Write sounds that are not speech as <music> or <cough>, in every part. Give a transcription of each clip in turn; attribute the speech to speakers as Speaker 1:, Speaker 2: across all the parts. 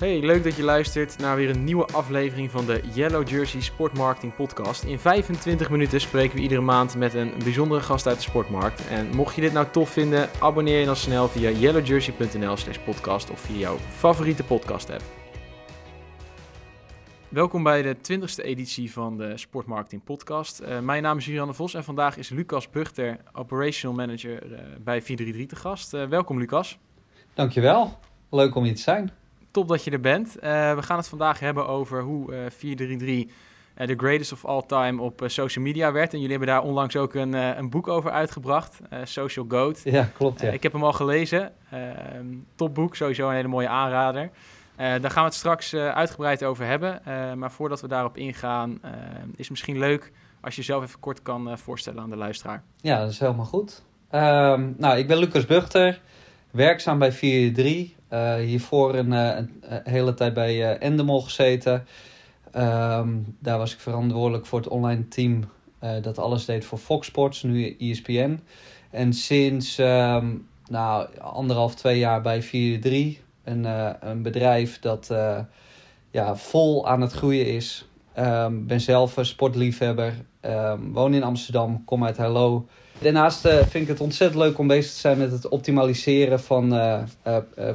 Speaker 1: Hey, leuk dat je luistert naar weer een nieuwe aflevering van de Yellow Jersey Sportmarketing Podcast. In 25 minuten spreken we iedere maand met een bijzondere gast uit de sportmarkt. En mocht je dit nou tof vinden, abonneer je dan snel via yellowjersey.nl/slash podcast of via jouw favoriete podcast app. Welkom bij de 20e editie van de Sportmarketing Podcast. Uh, mijn naam is Julianne Vos en vandaag is Lucas Buchter, Operational Manager uh, bij 433 te gast. Uh, welkom Lucas.
Speaker 2: Dankjewel, leuk om hier te zijn.
Speaker 1: Top dat je er bent. we gaan het vandaag hebben over hoe 433 de greatest of all time op social media werd. En jullie hebben daar onlangs ook een, een boek over uitgebracht, Social Goat.
Speaker 2: Ja, klopt. Ja.
Speaker 1: ik heb hem al gelezen. Ehm, topboek, sowieso een hele mooie aanrader. Uh, daar gaan we het straks uh, uitgebreid over hebben. Uh, maar voordat we daarop ingaan, is het misschien leuk als je jezelf even kort kan voorstellen aan de luisteraar.
Speaker 2: Ja, dat is helemaal goed. Um, nou, ik ben Lucas Buchter, werkzaam bij 4 hiervoor een, een, hele tijd bij Endemol gezeten. Um, daar was ik verantwoordelijk voor het online team dat alles deed voor Fox Sports, nu ESPN. En sinds um, nou, anderhalf, twee jaar bij 4 een, een bedrijf dat ja, vol aan het groeien is. Um, ben zelf een sportliefhebber. Woon in Amsterdam, kom uit Hello. Daarnaast uh, vind ik het ontzettend leuk om bezig te zijn met het optimaliseren van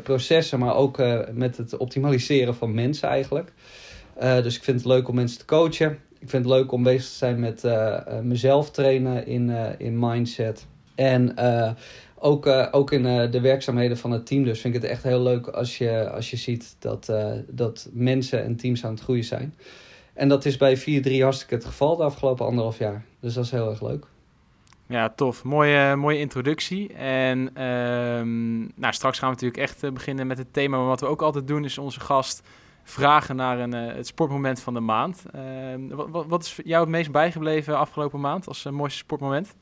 Speaker 2: processen, maar ook met het optimaliseren van mensen eigenlijk. dus ik vind het leuk om mensen te coachen. Ik vind het leuk om bezig te zijn met mezelf trainen in, in mindset. En ook, ook in de werkzaamheden van het team. Dus vind ik het echt heel leuk als je, als je ziet dat, dat mensen en teams aan het groeien zijn. En dat is bij 4-3 hartstikke het geval de afgelopen anderhalf jaar. Dus dat is heel erg leuk.
Speaker 1: Ja, tof. Mooie, mooie introductie. En um, nou, straks gaan we natuurlijk echt beginnen met het thema. Maar wat we ook altijd doen is onze gast vragen naar een, het sportmoment van de maand. Ehm, wat, wat is jou het meest bijgebleven afgelopen maand als mooiste sportmoment?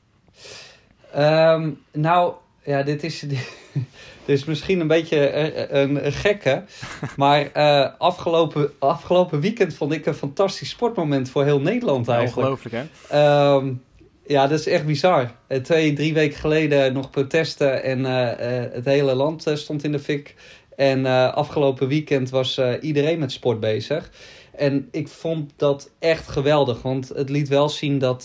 Speaker 2: Um, nou, ja, dit is, <laughs> dit is misschien een beetje een, een gekke. <laughs> Maar uh, afgelopen, afgelopen weekend vond ik een fantastisch sportmoment voor heel Nederland eigenlijk.
Speaker 1: Ongelooflijk, hè?
Speaker 2: Um, ja, dat is echt bizar. Uh, twee, drie weken geleden nog protesten en uh, het hele land stond in de fik. En afgelopen weekend was iedereen met sport bezig. En ik vond dat echt geweldig, want het liet wel zien dat,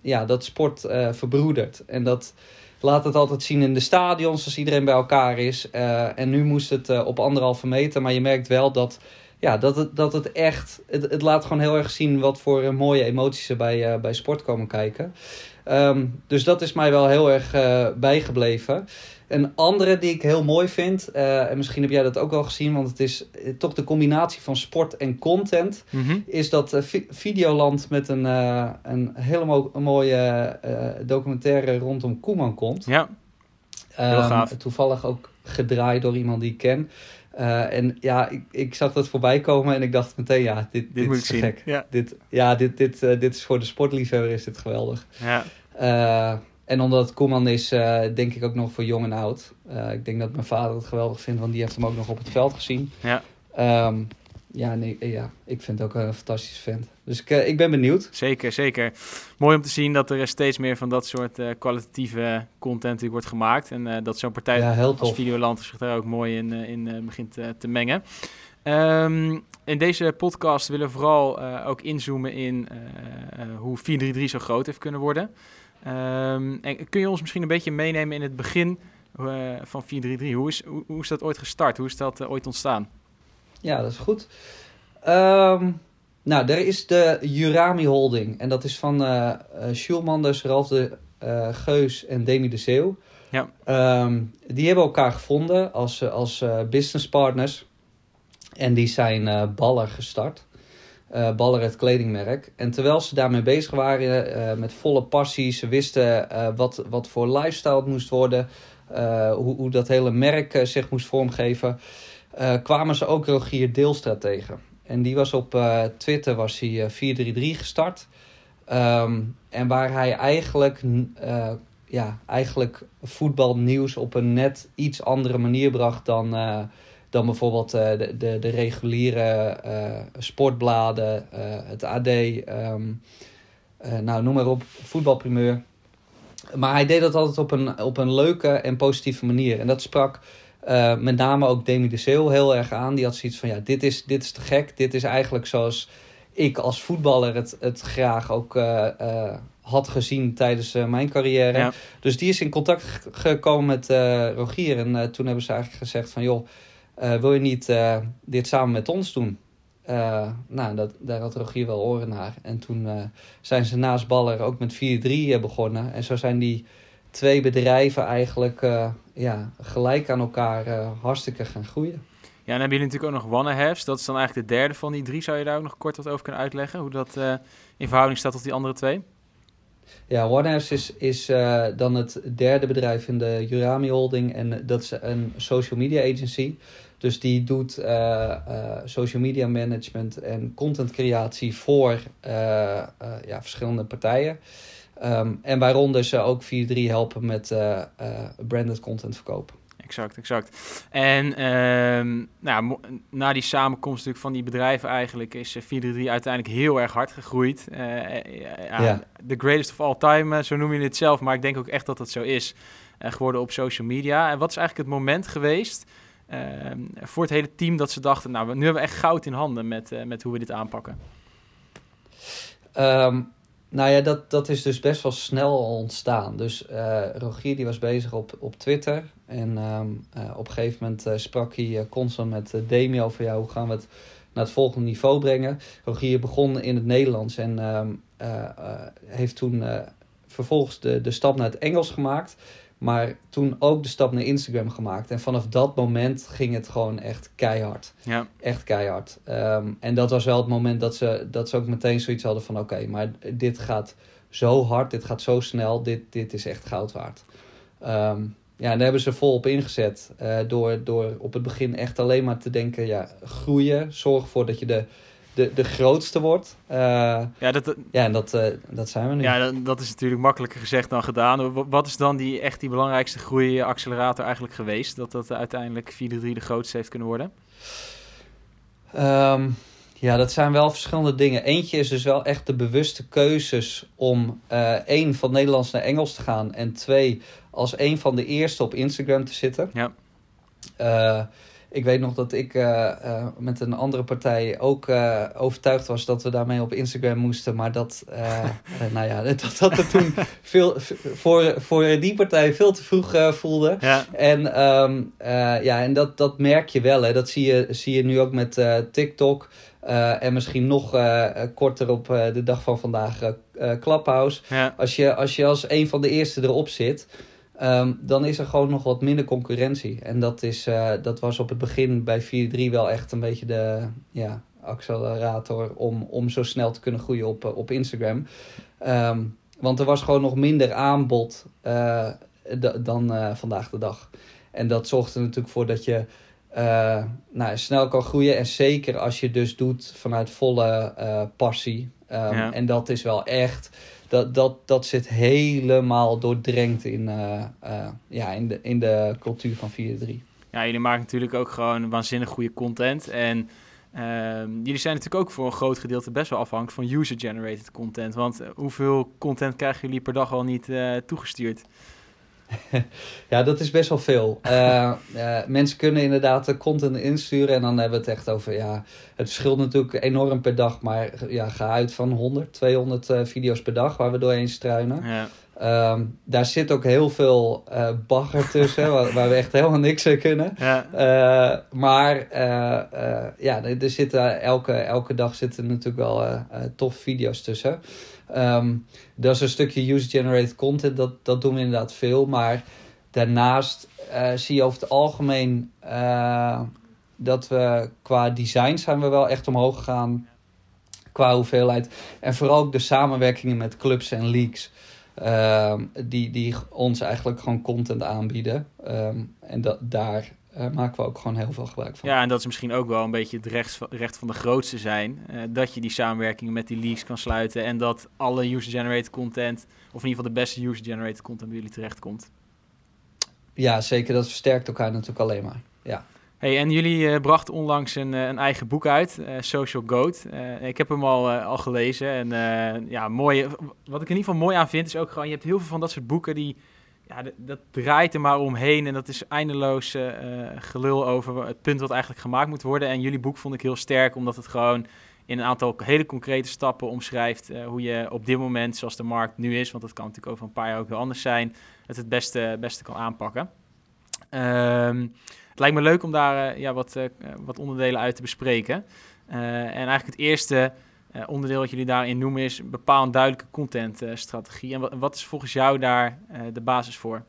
Speaker 2: ja, dat sport verbroedert. En dat laat het altijd zien in de stadions als iedereen bij elkaar is. En nu moest het op anderhalve meter. Maar je merkt wel dat, ja, dat, het, dat het echt. Het, het laat gewoon heel erg zien wat voor uh, mooie emoties er bij, bij sport komen kijken. Um, dus dat is mij wel heel erg bijgebleven. Een andere die ik heel mooi vind, uh, en misschien heb jij dat ook al gezien, want het is toch de combinatie van sport en content, mm -hmm. is dat uh, Videoland met een, een hele mo mooie documentaire rondom Koeman komt.
Speaker 1: Ja, heel um, gaaf.
Speaker 2: Toevallig ook gedraaid door iemand die ik ken. En ja, ik, ik zag dat voorbij komen en ik dacht meteen, ja, dit, dit,
Speaker 1: dit
Speaker 2: moet
Speaker 1: is
Speaker 2: gek.
Speaker 1: Ja,
Speaker 2: dit, ja, dit, dit, dit is voor de sportliefhebber is dit geweldig.
Speaker 1: Ja.
Speaker 2: En omdat het Koeman is, denk ik ook nog voor jong en oud. Ik denk dat mijn vader het geweldig vindt, want die heeft hem ook nog op het veld gezien.
Speaker 1: Ja,
Speaker 2: um, ja, nee, ja ik vind het ook een fantastische vent. Dus ik, uh, ik ben benieuwd.
Speaker 1: Zeker, zeker. Mooi om te zien dat er steeds meer van dat soort kwalitatieve content wordt gemaakt. En dat zo'n partij
Speaker 2: ja,
Speaker 1: als Videoland zich daar ook mooi in, in begint te mengen. Um, in deze podcast willen we vooral ook inzoomen in hoe 433 zo groot heeft kunnen worden. Um, en kun je ons misschien een beetje meenemen in het begin van 433? Hoe is, hoe, hoe, is dat ooit gestart? Hoe is dat ooit ontstaan?
Speaker 2: Ja, dat is goed. Um, nou, er is de Jurami Holding. En dat is van uh, Schulmanders, Ralf de Geus en Demi de Zeeuw.
Speaker 1: Ja.
Speaker 2: Um, die hebben elkaar gevonden als, als business partners. En die zijn Baller gestart uh, Baller het kledingmerk. En terwijl ze daarmee bezig waren uh, met volle passie, ze wisten uh, wat, wat voor lifestyle het moest worden, hoe, hoe dat hele merk zich moest vormgeven, kwamen ze ook Rogier Deelstra tegen. En die was op Twitter was hij 433 gestart. Um, en waar hij eigenlijk, ja, eigenlijk voetbalnieuws op een net iets andere manier bracht dan dan bijvoorbeeld de, de, de, reguliere sportbladen, het AD, um, nou noem maar op, voetbalprimeur. Maar hij deed dat altijd op een, op een leuke en positieve manier. En dat sprak eh, met name ook Demi de heel erg aan. Die had zoiets van, ja, dit is, dit is te gek. Dit is eigenlijk zoals ik als voetballer het, het graag ook uh, uh, had gezien tijdens mijn carrière.
Speaker 1: Ja.
Speaker 2: Dus die is in contact gekomen met Rogier. En toen hebben ze eigenlijk gezegd van, joh, wil je niet dit samen met ons doen? nou, dat, daar had Rogier wel oren naar. En toen zijn ze naast Baller ook met 4-3 begonnen. En zo zijn die twee bedrijven eigenlijk uh, ja, gelijk aan elkaar uh, hartstikke gaan groeien.
Speaker 1: Ja, en hebben jullie natuurlijk ook nog One Dat is dan eigenlijk de derde van die drie. Zou je daar ook nog kort wat over kunnen uitleggen? Hoe dat uh, in verhouding staat tot die andere twee?
Speaker 2: Ja, OneHaves is, is dan het derde bedrijf in de Jurami Holding. En dat is een social media agency. Dus die doet social media management en content creatie voor ja, verschillende partijen. Um, en waaronder ze ook 4-3 helpen met uh, uh, branded content verkopen.
Speaker 1: Exact, exact. En um, nou, na die samenkomst van die bedrijven eigenlijk is 4-3 uiteindelijk heel erg hard gegroeid. Ja. The greatest of all time, zo noem je het zelf, maar ik denk ook echt dat dat zo is geworden op social media. En wat is eigenlijk het moment geweest ehm, voor het hele team dat ze dachten, nou, nu hebben we echt goud in handen met, met hoe we dit aanpakken?
Speaker 2: Um, nou ja, dat, dat is dus best wel snel ontstaan. Dus uh, Rogier die was bezig op, op Twitter. En um, uh, op een gegeven moment uh, sprak hij constant met Demi over... Ja, hoe gaan we het naar het volgende niveau brengen. Rogier begon in het Nederlands en um, heeft toen vervolgens de, de stap naar het Engels gemaakt... Maar toen ook de stap naar Instagram gemaakt. En vanaf dat moment ging het gewoon echt keihard.
Speaker 1: Ja.
Speaker 2: Echt keihard. Um, en dat was wel het moment dat ze, dat ze ook meteen zoiets hadden van... oké, maar dit gaat zo hard, dit gaat zo snel, dit, dit is echt goud waard. Um, ja, en daar hebben ze volop ingezet. Uh, door, door op het begin echt alleen maar te denken... ja, groeien, zorg ervoor dat je de de, de grootste wordt. Uh,
Speaker 1: ja, dat,
Speaker 2: ja, en dat, uh, dat zijn we nu.
Speaker 1: Ja, dat, dat, is natuurlijk makkelijker gezegd dan gedaan. Wat is dan die, echt die belangrijkste groeiaccelerator eigenlijk geweest? Dat dat uiteindelijk 4-3 de grootste heeft kunnen worden?
Speaker 2: Um, ja, dat zijn wel verschillende dingen. Eentje is dus wel echt de bewuste keuzes om uh, één, van Nederlands naar Engels te gaan. En twee, als een van de eerste op Instagram te zitten.
Speaker 1: Ja.
Speaker 2: Ik weet nog dat ik uh, uh, met een andere partij ook uh, overtuigd was dat we daarmee op Instagram moesten. Maar dat, <laughs> nou ja, dat had er toen veel, voor, voor die partij veel te vroeg voelde.
Speaker 1: Ja.
Speaker 2: En, um, ja, en dat, dat merk je wel. Hè. Dat zie je, zie je nu ook met TikTok. en misschien nog korter op de dag van vandaag Clubhouse.
Speaker 1: Ja.
Speaker 2: Als, je, als je als een van de eerste erop zit. Um, dan is er gewoon nog wat minder concurrentie. En dat, is, uh, dat was op het begin bij 4-3 wel echt een beetje de ja, accelerator om, om zo snel te kunnen groeien op, op Instagram. Um, want er was gewoon nog minder aanbod uh, dan vandaag de dag. En dat zorgt er natuurlijk voor dat je nou, snel kan groeien. En zeker als je dus doet vanuit volle passie. Um,
Speaker 1: ja.
Speaker 2: En dat is wel echt dat, dat, dat zit helemaal doordrenkt in, uh, uh, ja, in, de, in de cultuur van 4-3.
Speaker 1: Ja, jullie maken natuurlijk ook gewoon waanzinnig goede content. En uh, jullie zijn natuurlijk ook voor een groot gedeelte best wel afhankelijk van user-generated content. Want hoeveel content krijgen jullie per dag al niet toegestuurd? <laughs>
Speaker 2: ja, dat is best wel veel. Uh, uh, mensen kunnen inderdaad de content insturen en dan hebben we het echt over, ja, het verschilt natuurlijk enorm per dag, maar ja, ga uit van 100, 200 uh, video's per dag waar we doorheen struinen.
Speaker 1: Ja.
Speaker 2: Um, daar zit ook heel veel bagger tussen, <laughs> waar, waar, we echt helemaal niks aan kunnen.
Speaker 1: Ja.
Speaker 2: maar ja, er, er zitten elke, elke dag zitten natuurlijk wel tof video's tussen. Um, dat is een stukje user-generated content, dat, dat doen we inderdaad veel. Maar daarnaast uh, zie je over het algemeen uh, dat we qua design zijn we wel echt omhoog gegaan. Qua hoeveelheid. En vooral ook de samenwerkingen met clubs en leagues. Uh, die, die ons eigenlijk gewoon content aanbieden. Um, en dat, daar uh, maken we ook gewoon heel veel gebruik van.
Speaker 1: Ja, en dat is misschien ook wel een beetje het recht van, recht van de grootste zijn. Uh, dat je die samenwerking met die leagues kan sluiten. En dat alle user-generated content, of in ieder geval de beste user-generated content bij jullie terechtkomt.
Speaker 2: Ja, zeker. Dat versterkt elkaar natuurlijk alleen maar. Ja.
Speaker 1: Hey, en jullie uh, brachten onlangs een, een, eigen boek uit, Social Goat. ik heb hem al, al gelezen. En ja, mooi, wat ik in ieder geval mooi aan vind, is ook gewoon, je hebt heel veel van dat soort boeken die ja, dat draait er maar omheen en dat is eindeloos uh, gelul over het punt wat eigenlijk gemaakt moet worden. En jullie boek vond ik heel sterk, omdat het gewoon in een aantal hele concrete stappen omschrijft uh, hoe je op dit moment, zoals de markt nu is, want dat kan natuurlijk over een paar jaar ook weer anders zijn, het het beste, beste kan aanpakken. Um, het lijkt me leuk om daar ja, wat, wat onderdelen uit te bespreken. en eigenlijk het eerste onderdeel wat jullie daarin noemen is een duidelijke contentstrategie. en wat, is volgens jou daar de basis voor?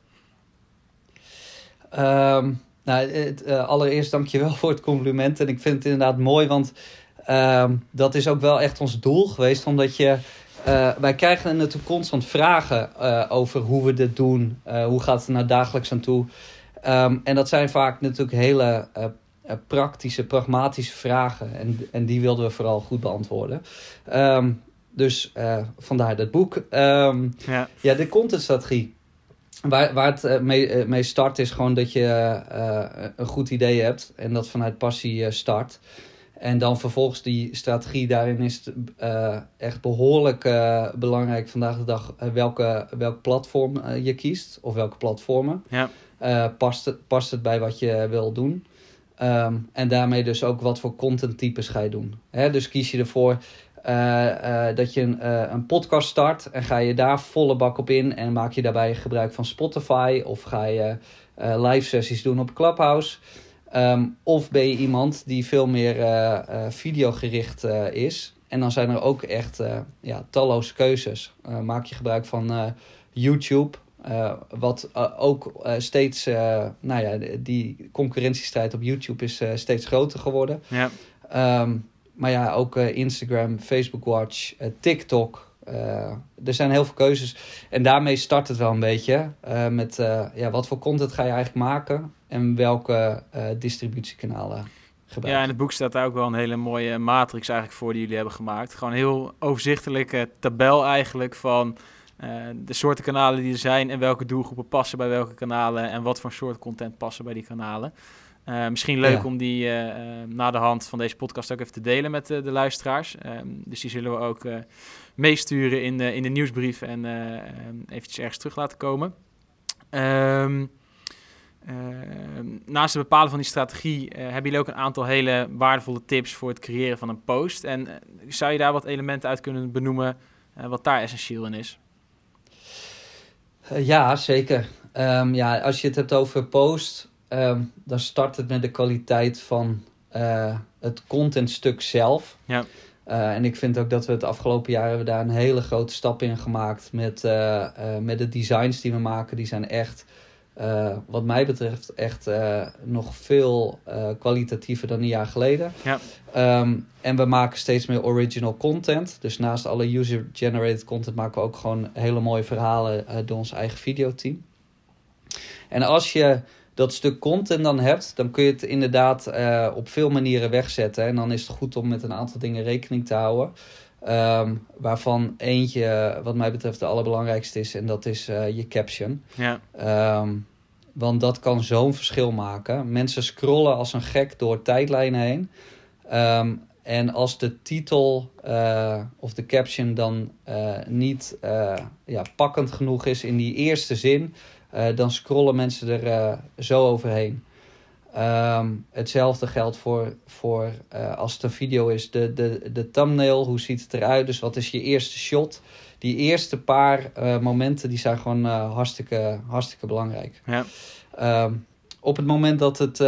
Speaker 2: Um, nou, het, allereerst dankjewel voor het compliment. En ik vind het inderdaad mooi, want uh, dat is ook wel echt ons doel geweest. Omdat je, wij krijgen natuurlijk constant vragen over hoe we dit doen. hoe gaat het er nou dagelijks aan toe? Um, en dat zijn vaak natuurlijk hele praktische, pragmatische vragen. En, en die wilden we vooral goed beantwoorden. Um, dus vandaar dat boek. ja. ja, de contentstrategie. Waar, waar het eh, mee, eh, mee start is gewoon dat je uh, een goed idee hebt en dat vanuit passie start. En dan vervolgens die strategie, daarin is het uh, echt behoorlijk uh, belangrijk vandaag de dag welke, welk platform je kiest of welke platformen. Ja. past, het, past het bij wat je wil doen? Um, en daarmee dus ook wat voor contenttypes ga je doen. Dus kies je ervoor uh, dat je een, uh, een podcast start en ga je daar volle bak op in en maak je daarbij gebruik van Spotify of ga je live sessies doen op Clubhouse. Um, of ben je iemand die veel meer videogericht is. En dan zijn er ook echt ja, talloze keuzes. maak je gebruik van YouTube, wat ook steeds, nou ja, die concurrentiestrijd op YouTube is steeds groter geworden. Ja. Um, maar ja, ook Instagram, Facebook Watch, TikTok. Er zijn heel veel keuzes. En daarmee start het wel een beetje. met ja, wat voor content ga je eigenlijk maken en welke distributiekanalen gebruik
Speaker 1: Ja, in het boek staat daar ook wel een hele mooie matrix eigenlijk voor die jullie hebben gemaakt. Gewoon een heel overzichtelijke tabel eigenlijk van de soorten kanalen die er zijn en welke doelgroepen passen bij welke kanalen en wat voor soort content passen bij die kanalen. Uh, misschien leuk om die uh, na de hand van deze podcast ook even te delen met de luisteraars. Um, dus die zullen we ook meesturen in de, in de nieuwsbrief en ehm, eventjes ergens terug laten komen. Um, naast het bepalen van die strategie hebben jullie ook een aantal hele waardevolle tips voor het creëren van een post. En zou je daar wat elementen uit kunnen benoemen wat daar essentieel in is?
Speaker 2: Ja, zeker. ja, als je het hebt over post, um, dan start het met de kwaliteit van uh, het contentstuk zelf. Ja. Uh, en ik vind ook dat we het afgelopen jaar hebben daar een hele grote stap in gemaakt met, met de designs die we maken. Die zijn echt, wat mij betreft, echt nog veel kwalitatiever dan een jaar geleden. Ja. Um, en we maken steeds meer original content. Dus naast alle user-generated content maken we ook gewoon hele mooie verhalen door ons eigen videoteam. En als je dat stuk content dan hebt, dan kun je het inderdaad op veel manieren wegzetten. En dan is het goed om met een aantal dingen rekening te houden. Um, waarvan eentje, wat mij betreft, de allerbelangrijkste is. En dat is uh, je caption. Ja. Um, want dat kan zo'n verschil maken. Mensen scrollen als een gek door tijdlijnen heen. Um, en als de titel uh, of de caption dan niet ja, pakkend genoeg is in die eerste zin, dan scrollen mensen er zo overheen. Um, hetzelfde geldt voor, voor uh, als het een video is, de, de, de thumbnail, hoe ziet het eruit? Dus wat is je eerste shot? Die eerste paar momenten die zijn gewoon hartstikke, hartstikke belangrijk. Ja. Um, op het moment dat het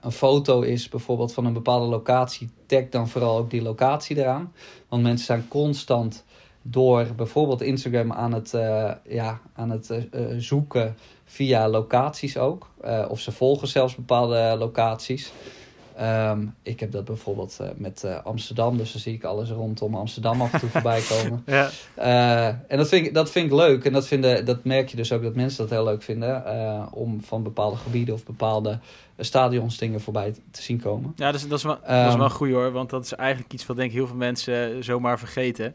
Speaker 2: een foto is, bijvoorbeeld van een bepaalde locatie, tag dan vooral ook die locatie eraan. Want mensen zijn constant door bijvoorbeeld Instagram aan het, ja, aan het zoeken via locaties ook. Uh, of ze volgen zelfs bepaalde locaties. Um, ik heb dat bijvoorbeeld met Amsterdam, dus dan zie ik alles rondom Amsterdam af en toe <laughs> voorbij komen. ja. en dat vind, ik, dat vind ik leuk en dat, vinden, dat merk je dus ook dat mensen dat heel leuk vinden. om van bepaalde gebieden of bepaalde stadions dingen voorbij te zien komen.
Speaker 1: Ja, dat is, dat is, wel, dat is wel ehm, goed hoor, want dat is eigenlijk iets wat denk ik heel veel mensen zomaar vergeten.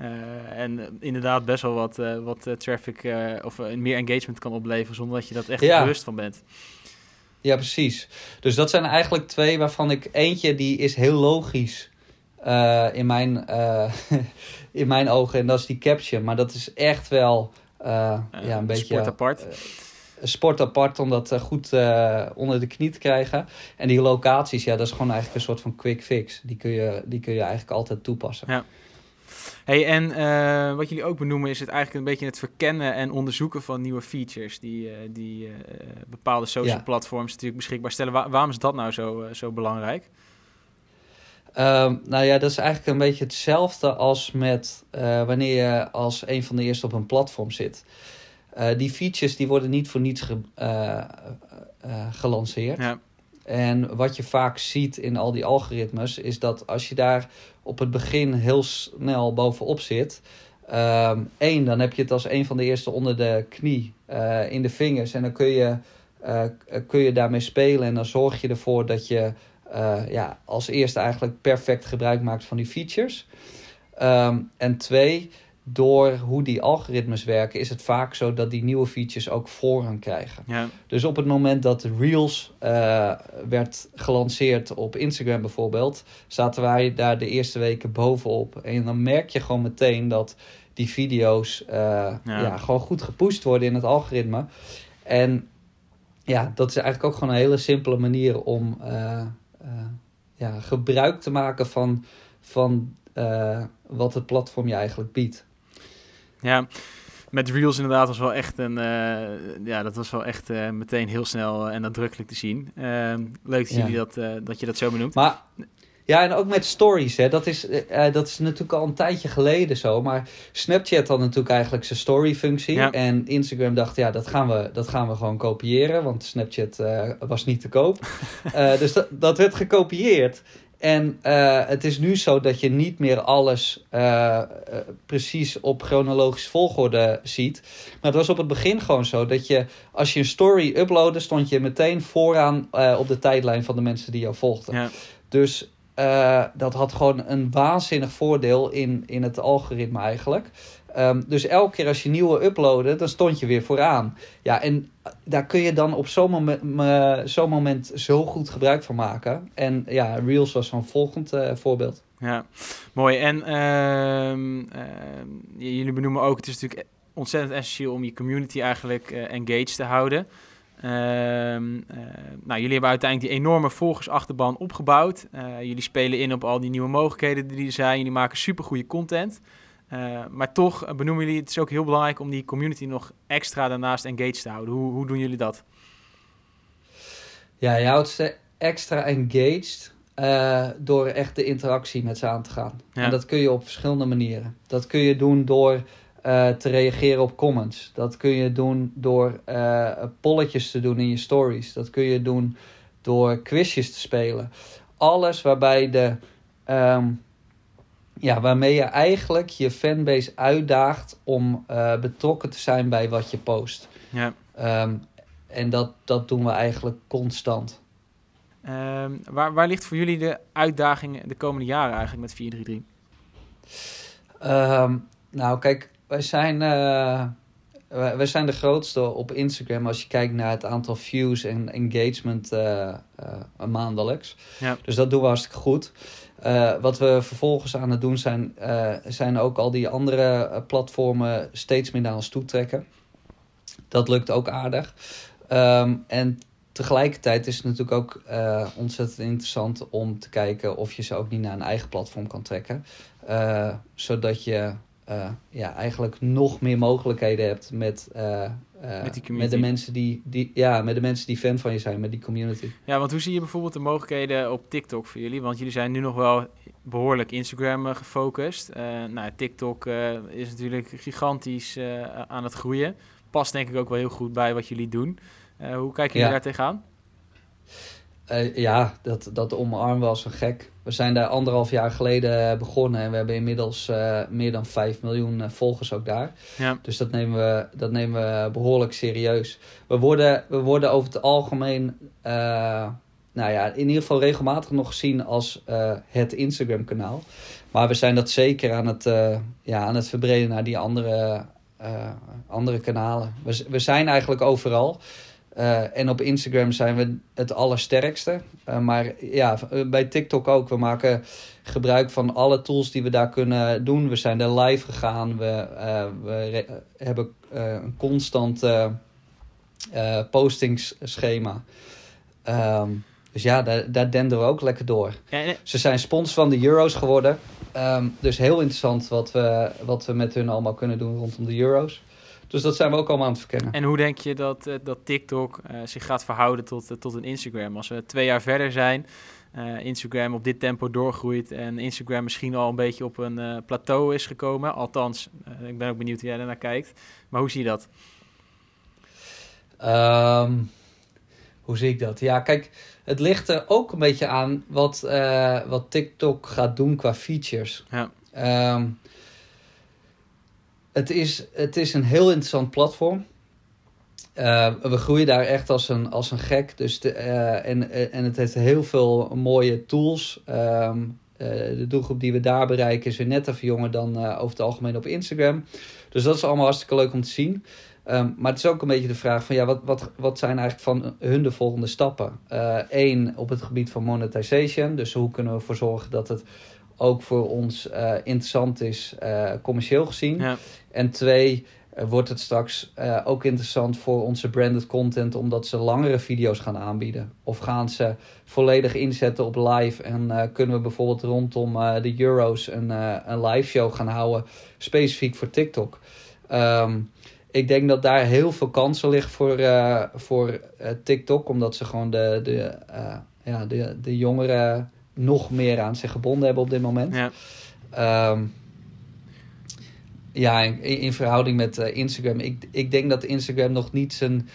Speaker 1: Uh, en inderdaad best wel wat, uh, wat uh, traffic of meer engagement kan opleveren zonder dat je dat echt bewust van bent.
Speaker 2: Ja, precies. Dus dat zijn eigenlijk twee waarvan ik eentje die is heel logisch in, mijn, <laughs> in mijn ogen en dat is die caption. Maar dat is echt wel ja, een beetje...
Speaker 1: Sport apart.
Speaker 2: sport apart om dat goed onder de knie te krijgen. En die locaties, ja, dat is gewoon eigenlijk een soort van quick fix. Die kun je, die kun je eigenlijk altijd toepassen.
Speaker 1: Ja. Hey, en uh, wat jullie ook benoemen is het eigenlijk een beetje het verkennen en onderzoeken van nieuwe features die, uh, die uh, bepaalde social ja. platforms natuurlijk beschikbaar stellen. Waar, waarom is dat nou zo, zo belangrijk?
Speaker 2: Um, nou ja, dat is eigenlijk een beetje hetzelfde als met wanneer je als een van de eerste op een platform zit. die features die worden niet voor niets ge, gelanceerd. Ja. En wat je vaak ziet in al die algoritmes is dat als je daar op het begin heel snel bovenop zit. Um, één, dan heb je het als een van de eerste onder de knie uh, in de vingers. En dan kun je, uh, kun je daarmee spelen. En dan zorg je ervoor dat je uh, ja, als eerste eigenlijk perfect gebruik maakt van die features. Um, en twee, door hoe die algoritmes werken, is het vaak zo dat die nieuwe features ook voorrang krijgen. Ja. Dus op het moment dat Reels uh, werd gelanceerd op Instagram bijvoorbeeld, zaten wij daar de eerste weken bovenop. En dan merk je gewoon meteen dat die video's uh, ja. ja. gewoon goed gepusht worden in het algoritme. En ja, dat is eigenlijk ook gewoon een hele simpele manier om uh, ja, gebruik te maken van, van wat het platform je eigenlijk biedt.
Speaker 1: Ja, met Reels inderdaad was wel echt een, uh, ja, dat was wel echt uh, meteen heel snel en nadrukkelijk te zien. Uh, leuk dat, ja. jullie dat, dat je dat zo benoemt.
Speaker 2: Maar ja, en ook met stories, hè. Dat, is, dat is natuurlijk al een tijdje geleden zo. Maar Snapchat had natuurlijk eigenlijk zijn story-functie. Ja. En Instagram dacht, ja, dat gaan we, dat gaan we gewoon kopiëren. Want Snapchat was niet te koop. <laughs> dus dat, dat werd gekopieerd. En uh, het is nu zo dat je niet meer alles uh, uh, precies op chronologische volgorde ziet. Maar het was op het begin gewoon zo dat je, als je een story uploadde, stond je meteen vooraan op de tijdlijn van de mensen die jou volgden. Ja. Dus dat had gewoon een waanzinnig voordeel in, in het algoritme eigenlijk. Um, dus elke keer als je nieuwe uploadde, dan stond je weer vooraan. Ja, en daar kun je dan op zo'n moment, zo'n moment zo goed gebruik van maken. En ja, Reels was zo'n volgend uh, voorbeeld.
Speaker 1: Ja, mooi. En uh, uh, jullie benoemen ook, het is natuurlijk ontzettend essentieel om je community eigenlijk uh, engaged te houden. Uh, nou, jullie hebben uiteindelijk die enorme volgersachterban opgebouwd. jullie spelen in op al die nieuwe mogelijkheden die er zijn. Jullie maken supergoeie content. Uh, maar toch benoemen jullie, het is ook heel belangrijk om die community nog extra daarnaast engaged te houden. Hoe, hoe doen jullie dat?
Speaker 2: Ja, je houdt ze extra engaged uh, door echt de interactie met ze aan te gaan. Ja. En dat kun je op verschillende manieren. Dat kun je doen door uh, te reageren op comments. Dat kun je doen door polletjes te doen in je stories. Dat kun je doen door quizjes te spelen. Alles waarbij de... Um, ja, waarmee je eigenlijk je fanbase uitdaagt om uh, betrokken te zijn bij wat je post. Ja. Um, en dat, dat doen we eigenlijk constant.
Speaker 1: Um, waar, waar ligt voor jullie de uitdaging de komende jaren eigenlijk met 433?
Speaker 2: Um, nou, kijk, wij zijn, uh, wij zijn de grootste op Instagram als je kijkt naar het aantal views en engagement uh, maandelijks. Ja. Dus dat doen we hartstikke goed. Uh, wat we vervolgens aan het doen zijn, uh, zijn ook al die andere uh, platformen steeds meer naar ons toe trekken. Dat lukt ook aardig. Um, en tegelijkertijd is het natuurlijk ook ontzettend interessant om te kijken of je ze ook niet naar een eigen platform kan trekken. zodat je ja, eigenlijk nog meer mogelijkheden hebt met uh, met, met, de mensen die, die, ja, met de mensen die fan van je zijn, met die community.
Speaker 1: Ja, want hoe zie je bijvoorbeeld de mogelijkheden op TikTok voor jullie? Want jullie zijn nu nog wel behoorlijk Instagram gefocust. Nou, TikTok is natuurlijk gigantisch aan het groeien. Past denk ik ook wel heel goed bij wat jullie doen. hoe kijken jullie ja. daar tegenaan?
Speaker 2: Uh, ja, dat, dat omarmen was een gek. We zijn daar anderhalf jaar geleden begonnen en we hebben inmiddels uh, meer dan 5 miljoen uh, volgers ook daar. Ja. Dus dat nemen, we, dat nemen we behoorlijk serieus. We worden, we worden over het algemeen, nou ja, in ieder geval regelmatig nog gezien als het Instagram-kanaal. Maar we zijn dat zeker aan het, ja, aan het verbreden naar die andere, andere kanalen. We, we zijn eigenlijk overal. Uh, en op Instagram zijn we het allersterkste. Uh, maar ja, bij TikTok ook. We maken gebruik van alle tools die we daar kunnen doen. We zijn er live gegaan. We, uh, we hebben een constant postingsschema. Um, dus ja, daar, daar denden we ook lekker door. Ja, Ze zijn spons van de Euro's geworden. Um, dus heel interessant wat we, wat we met hun allemaal kunnen doen rondom de Euro's. Dus dat zijn we ook allemaal aan het verkennen.
Speaker 1: En hoe denk je dat, uh, dat TikTok uh, zich gaat verhouden tot, uh, tot een Instagram? Als we twee jaar verder zijn, Instagram op dit tempo doorgroeit en Instagram misschien al een beetje op een plateau is gekomen. Althans, ik ben ook benieuwd hoe jij daarnaar kijkt. Maar hoe zie je dat?
Speaker 2: Um, hoe zie ik dat? Ja, kijk, het ligt er ook een beetje aan wat, wat TikTok gaat doen qua features. Ja. Um, het is, het is een heel interessant platform. Uh, we groeien daar echt als een, als een gek. Dus de, uh, en, en het heeft heel veel mooie tools. Uh, de doelgroep die we daar bereiken is weer net even jonger dan over het algemeen op Instagram. Dus dat is allemaal hartstikke leuk om te zien. Um, maar het is ook een beetje de vraag van ja, wat, wat, wat zijn eigenlijk van hun de volgende stappen? Eén, op het gebied van monetization. Dus hoe kunnen we ervoor zorgen dat het ook voor ons uh, interessant is, uh, commercieel gezien. Ja. En twee, uh, wordt het straks ook interessant voor onze branded content, omdat ze langere video's gaan aanbieden. Of gaan ze volledig inzetten op live en kunnen we bijvoorbeeld rondom de Euros een, een live show gaan houden, specifiek voor TikTok. Um, ik denk dat daar heel veel kansen liggen voor, voor TikTok, omdat ze gewoon de, de, ja, de, de jongeren nog meer aan zich gebonden hebben op dit moment. Ja, um, ja in, in, verhouding met uh, Instagram. Ik, ik denk dat Instagram nog niet zijn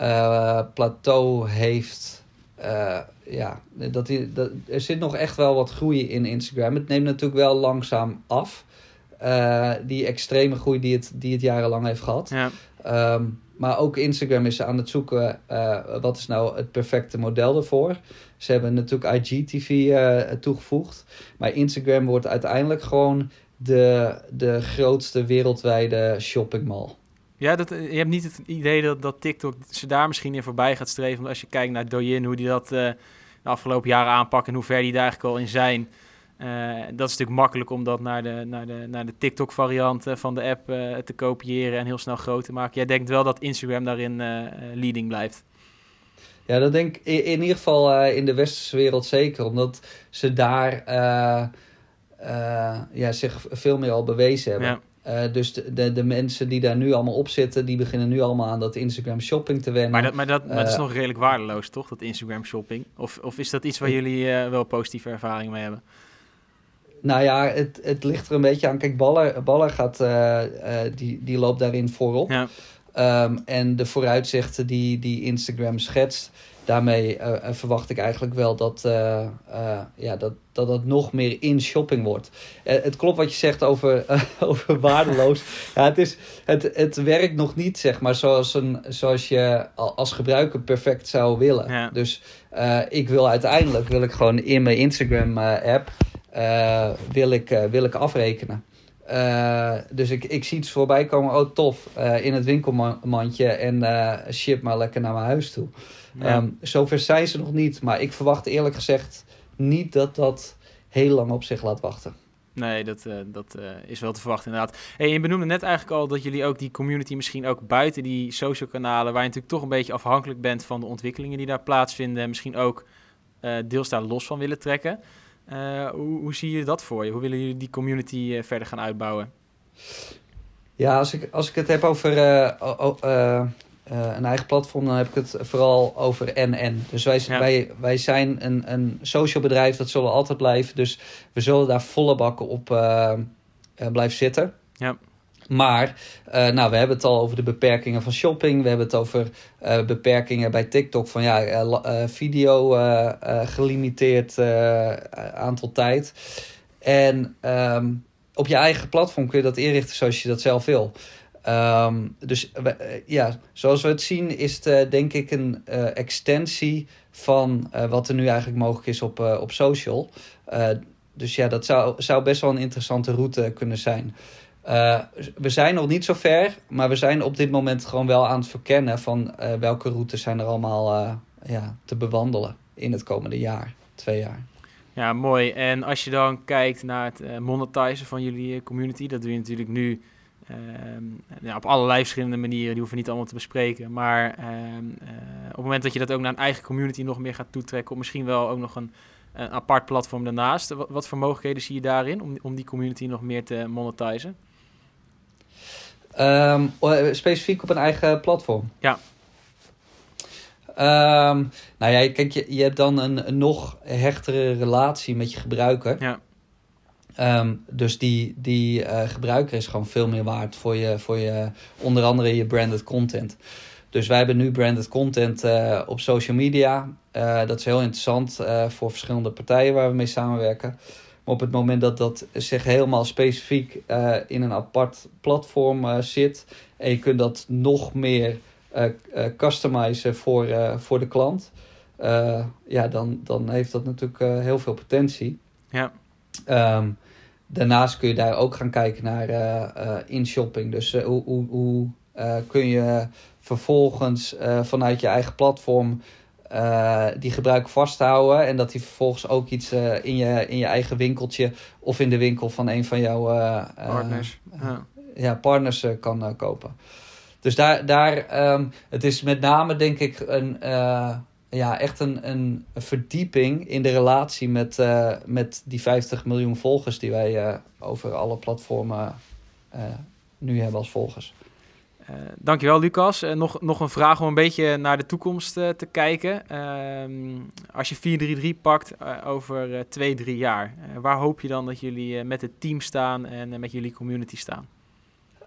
Speaker 2: uh, plateau heeft. Uh, ja, dat, dat, er zit nog echt wel wat groei in Instagram. Het neemt natuurlijk wel langzaam af. die extreme groei die het, die het jarenlang heeft gehad. Ja. Um, maar ook Instagram is aan het zoeken uh, wat is nou het perfecte model ervoor. Ze hebben natuurlijk IGTV uh, toegevoegd. Maar Instagram wordt uiteindelijk gewoon de, de grootste wereldwijde shoppingmall.
Speaker 1: Ja, dat, je hebt niet het idee dat, dat TikTok ze daar misschien in voorbij gaat streven. Want als je kijkt naar Douyin, hoe die dat uh, de afgelopen jaren aanpakken en hoe ver die daar eigenlijk al in zijn. Uh, dat is natuurlijk makkelijk om dat naar de, naar de, naar de TikTok-variant van de app uh, te kopiëren en heel snel groot te maken. Jij denkt wel dat Instagram daarin leading blijft?
Speaker 2: Ja, dat denk ik in, in ieder geval in de westerse wereld zeker. Omdat ze daar ja, zich veel meer al bewezen hebben. Ja. dus de, de, de, mensen die daar nu allemaal op zitten, die beginnen nu allemaal aan dat Instagram shopping te wennen.
Speaker 1: Maar dat, maar dat, maar dat is nog redelijk waardeloos, toch? Dat Instagram shopping? Of, of is dat iets waar jullie wel positieve ervaring mee hebben?
Speaker 2: Nou ja, het, het ligt er een beetje aan. Kijk, Baller, Baller gaat, uh, uh, die, die loopt daarin voorop. Ja. Um, en de vooruitzichten die, die Instagram schetst, daarmee uh, verwacht ik eigenlijk wel dat, ja, dat, dat het nog meer in shopping wordt. het klopt wat je zegt over, <laughs> over waardeloos. <laughs> ja, het, is, het, het werkt nog niet, zeg maar, zoals, een, zoals je als gebruiker perfect zou willen. Ja. Dus ik wil uiteindelijk wil ik gewoon in mijn Instagram-app uh, wil, ik, uh, wil ik afrekenen. Uh, dus ik, ik zie iets voorbij komen. Oh, tof. in het winkelmandje. En ship maar lekker naar mijn huis toe. Ja. Um, zover zijn ze nog niet. Maar ik verwacht eerlijk gezegd niet dat dat heel lang op zich laat wachten.
Speaker 1: Nee, dat, uh, dat uh, is wel te verwachten inderdaad. Hey, je benoemde net eigenlijk al dat jullie ook die community misschien ook buiten die social kanalen, waar je natuurlijk toch een beetje afhankelijk bent van de ontwikkelingen die daar plaatsvinden, misschien ook uh, deels daar los van willen trekken. Uh, hoe, hoe, zie je dat voor je? Hoe willen jullie die community uh, verder gaan uitbouwen?
Speaker 2: Ja, als ik, als ik het heb over uh, een eigen platform, dan heb ik het vooral over NN. Dus wij, ja. wij, wij zijn een, een social bedrijf, dat zullen altijd blijven. Dus we zullen daar volle bakken op blijven zitten. Ja. Maar, uh, nou, we hebben het al over de beperkingen van shopping. We hebben het over uh, beperkingen bij TikTok van ja, uh, video gelimiteerd aantal tijd. En um, op je eigen platform kun je dat inrichten zoals je dat zelf wil. Um, dus ja, zoals we het zien is het denk ik een extensie van wat er nu eigenlijk mogelijk is op, op social. dus ja, dat zou, zou best wel een interessante route kunnen zijn. Uh, we zijn nog niet zo ver, maar we zijn op dit moment gewoon wel aan het verkennen van uh, welke routes zijn er allemaal uh, ja, te bewandelen in het komende jaar, twee jaar.
Speaker 1: Ja, mooi. En als je dan kijkt naar het monetizen van jullie community, dat doe je natuurlijk nu ehm, ja, op allerlei verschillende manieren. Die hoeven we niet allemaal te bespreken. Maar ehm, op het moment dat je dat ook naar een eigen community nog meer gaat toetrekken, of misschien wel ook nog een een apart platform daarnaast. Wat, wat voor mogelijkheden zie je daarin om, om die community nog meer te monetizen?
Speaker 2: Um, specifiek op een eigen platform?
Speaker 1: Ja.
Speaker 2: Um, nou ja, kijk, je, je hebt dan een, een, nog hechtere relatie met je gebruiker.
Speaker 1: Ja.
Speaker 2: Um, dus die, die uh, gebruiker is gewoon veel meer waard voor je, voor je, onder andere je branded content. Dus wij hebben nu branded content uh, op social media. Uh, dat is heel interessant voor verschillende partijen waar we mee samenwerken. Maar op het moment dat dat zich helemaal specifiek in een apart platform zit en je kunt dat nog meer customizen voor, voor de klant, ja, dan, dan heeft dat natuurlijk heel veel potentie.
Speaker 1: Ja.
Speaker 2: Um, daarnaast kun je daar ook gaan kijken naar in-shopping. Dus hoe, hoe, hoe kun je vervolgens vanuit je eigen platform uh, die gebruik vasthouden. En dat die vervolgens ook iets uh, in, je, in je eigen winkeltje of in de winkel van een van jouw
Speaker 1: partners, ja.
Speaker 2: ja. partners kan kopen. Dus daar, daar um, het is met name denk ik een, ja, echt een, een verdieping in de relatie met, met die 50 miljoen volgers die wij over alle platformen nu hebben als volgers.
Speaker 1: Uh, dankjewel, Lucas. Uh, nog, nog een vraag om een beetje naar de toekomst uh, te kijken. Ehm, als je 4-3-3 pakt over twee, drie jaar, waar hoop je dan dat jullie met het team staan en met jullie community staan?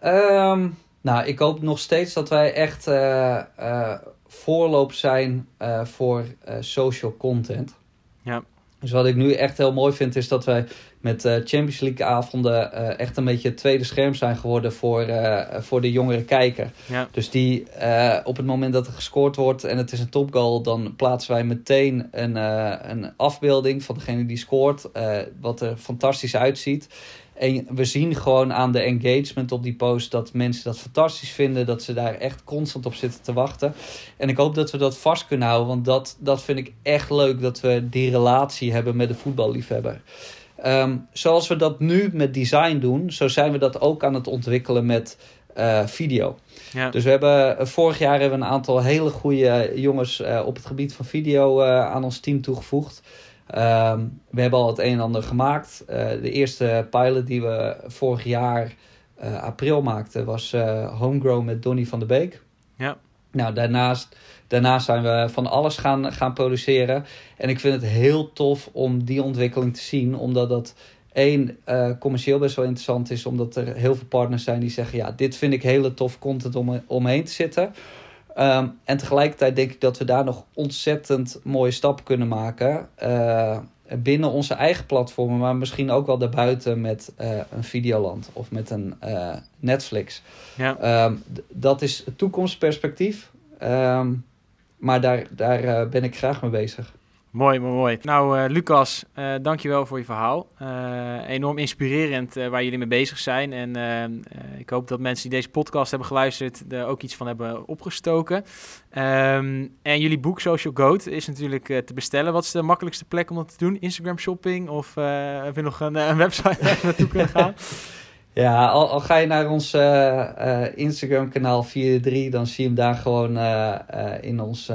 Speaker 2: Um, nou, ik hoop nog steeds dat wij echt voorloop zijn voor social content.
Speaker 1: Ja.
Speaker 2: Dus wat ik nu echt heel mooi vind, is dat wij met uh, Champions League avonden uh, echt een beetje het tweede scherm zijn geworden voor, uh, voor de jongere kijker.
Speaker 1: Ja.
Speaker 2: Dus die op het moment dat er gescoord wordt en het is een topgoal, dan plaatsen wij meteen een, een afbeelding van degene die scoort, wat er fantastisch uitziet. En we zien gewoon aan de engagement op die post dat mensen dat fantastisch vinden. Dat ze daar echt constant op zitten te wachten. En ik hoop dat we dat vast kunnen houden. Want dat, dat vind ik echt leuk. Dat we die relatie hebben met de voetballiefhebber. Um, zoals we dat nu met design doen, zo zijn we dat ook aan het ontwikkelen met uh, video.
Speaker 1: Ja.
Speaker 2: Dus we hebben, uh, vorig jaar hebben we een aantal hele goede jongens uh, op het gebied van video aan ons team toegevoegd. Um, we hebben al het een en ander gemaakt. de eerste pilot die we vorig jaar april maakten was Homegrown met Donny van de Beek.
Speaker 1: Ja.
Speaker 2: Nou, daarnaast Daarnaast zijn we van alles gaan, gaan produceren. En ik vind het heel tof om die ontwikkeling te zien, omdat dat één, uh, commercieel best wel interessant is, omdat er heel veel partners zijn die zeggen: Ja, dit vind ik hele tof content om omheen te zitten. Um, en tegelijkertijd denk ik dat we daar nog ontzettend mooie stappen kunnen maken. Uh, binnen onze eigen platformen, maar misschien ook wel daarbuiten met uh, een Videoland of met een Netflix.
Speaker 1: Ja.
Speaker 2: Um, dat is het toekomstperspectief. Um, maar daar, daar ben ik graag mee bezig.
Speaker 1: Mooi, mooi, mooi. Nou, uh, Lucas, uh, dankjewel voor je verhaal. enorm inspirerend waar jullie mee bezig zijn. En ik hoop dat mensen die deze podcast hebben geluisterd er ook iets van hebben opgestoken. Um, en jullie boek Social Goat is natuurlijk te bestellen. Wat is de makkelijkste plek om dat te doen? Instagram shopping of heb je nog een, een website waar <laughs> naartoe kunnen gaan?
Speaker 2: Ja, al, al, ga je naar ons uh, uh, Instagram kanaal 43, dan zie je hem daar gewoon uh, in ons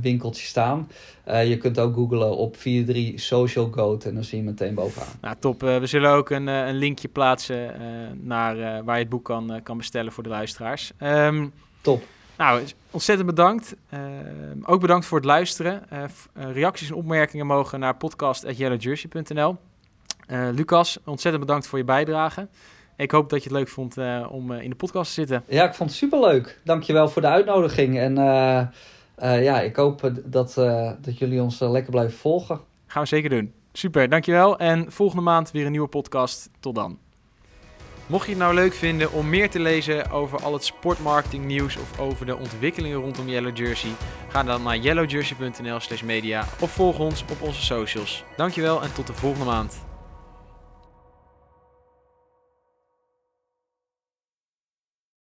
Speaker 2: winkeltje staan. je kunt ook googlen op 43 Social Goat en dan zie je hem meteen bovenaan.
Speaker 1: Nou, top. we zullen ook een, een linkje plaatsen naar waar je het boek kan, kan bestellen voor de luisteraars. Um,
Speaker 2: top.
Speaker 1: Nou, ontzettend bedankt. ook bedankt voor het luisteren. reacties en opmerkingen mogen naar podcast.yellowjersey.nl. Lucas, ontzettend bedankt voor je bijdrage. Ik hoop dat je het leuk vond uh, om uh, in de podcast te zitten.
Speaker 2: Ja, ik vond het superleuk. Dankjewel voor de uitnodiging. En uh, ja, ik hoop dat, dat jullie ons lekker blijven volgen.
Speaker 1: Gaan we zeker doen. Super, dankjewel. En volgende maand weer een nieuwe podcast. Tot dan. Mocht je het nou leuk vinden om meer te lezen over al het sportmarketing nieuws of over de ontwikkelingen rondom Yellow Jersey, ga dan naar yellowjersey.nl slash media of volg ons op onze socials. Dankjewel en tot de volgende maand.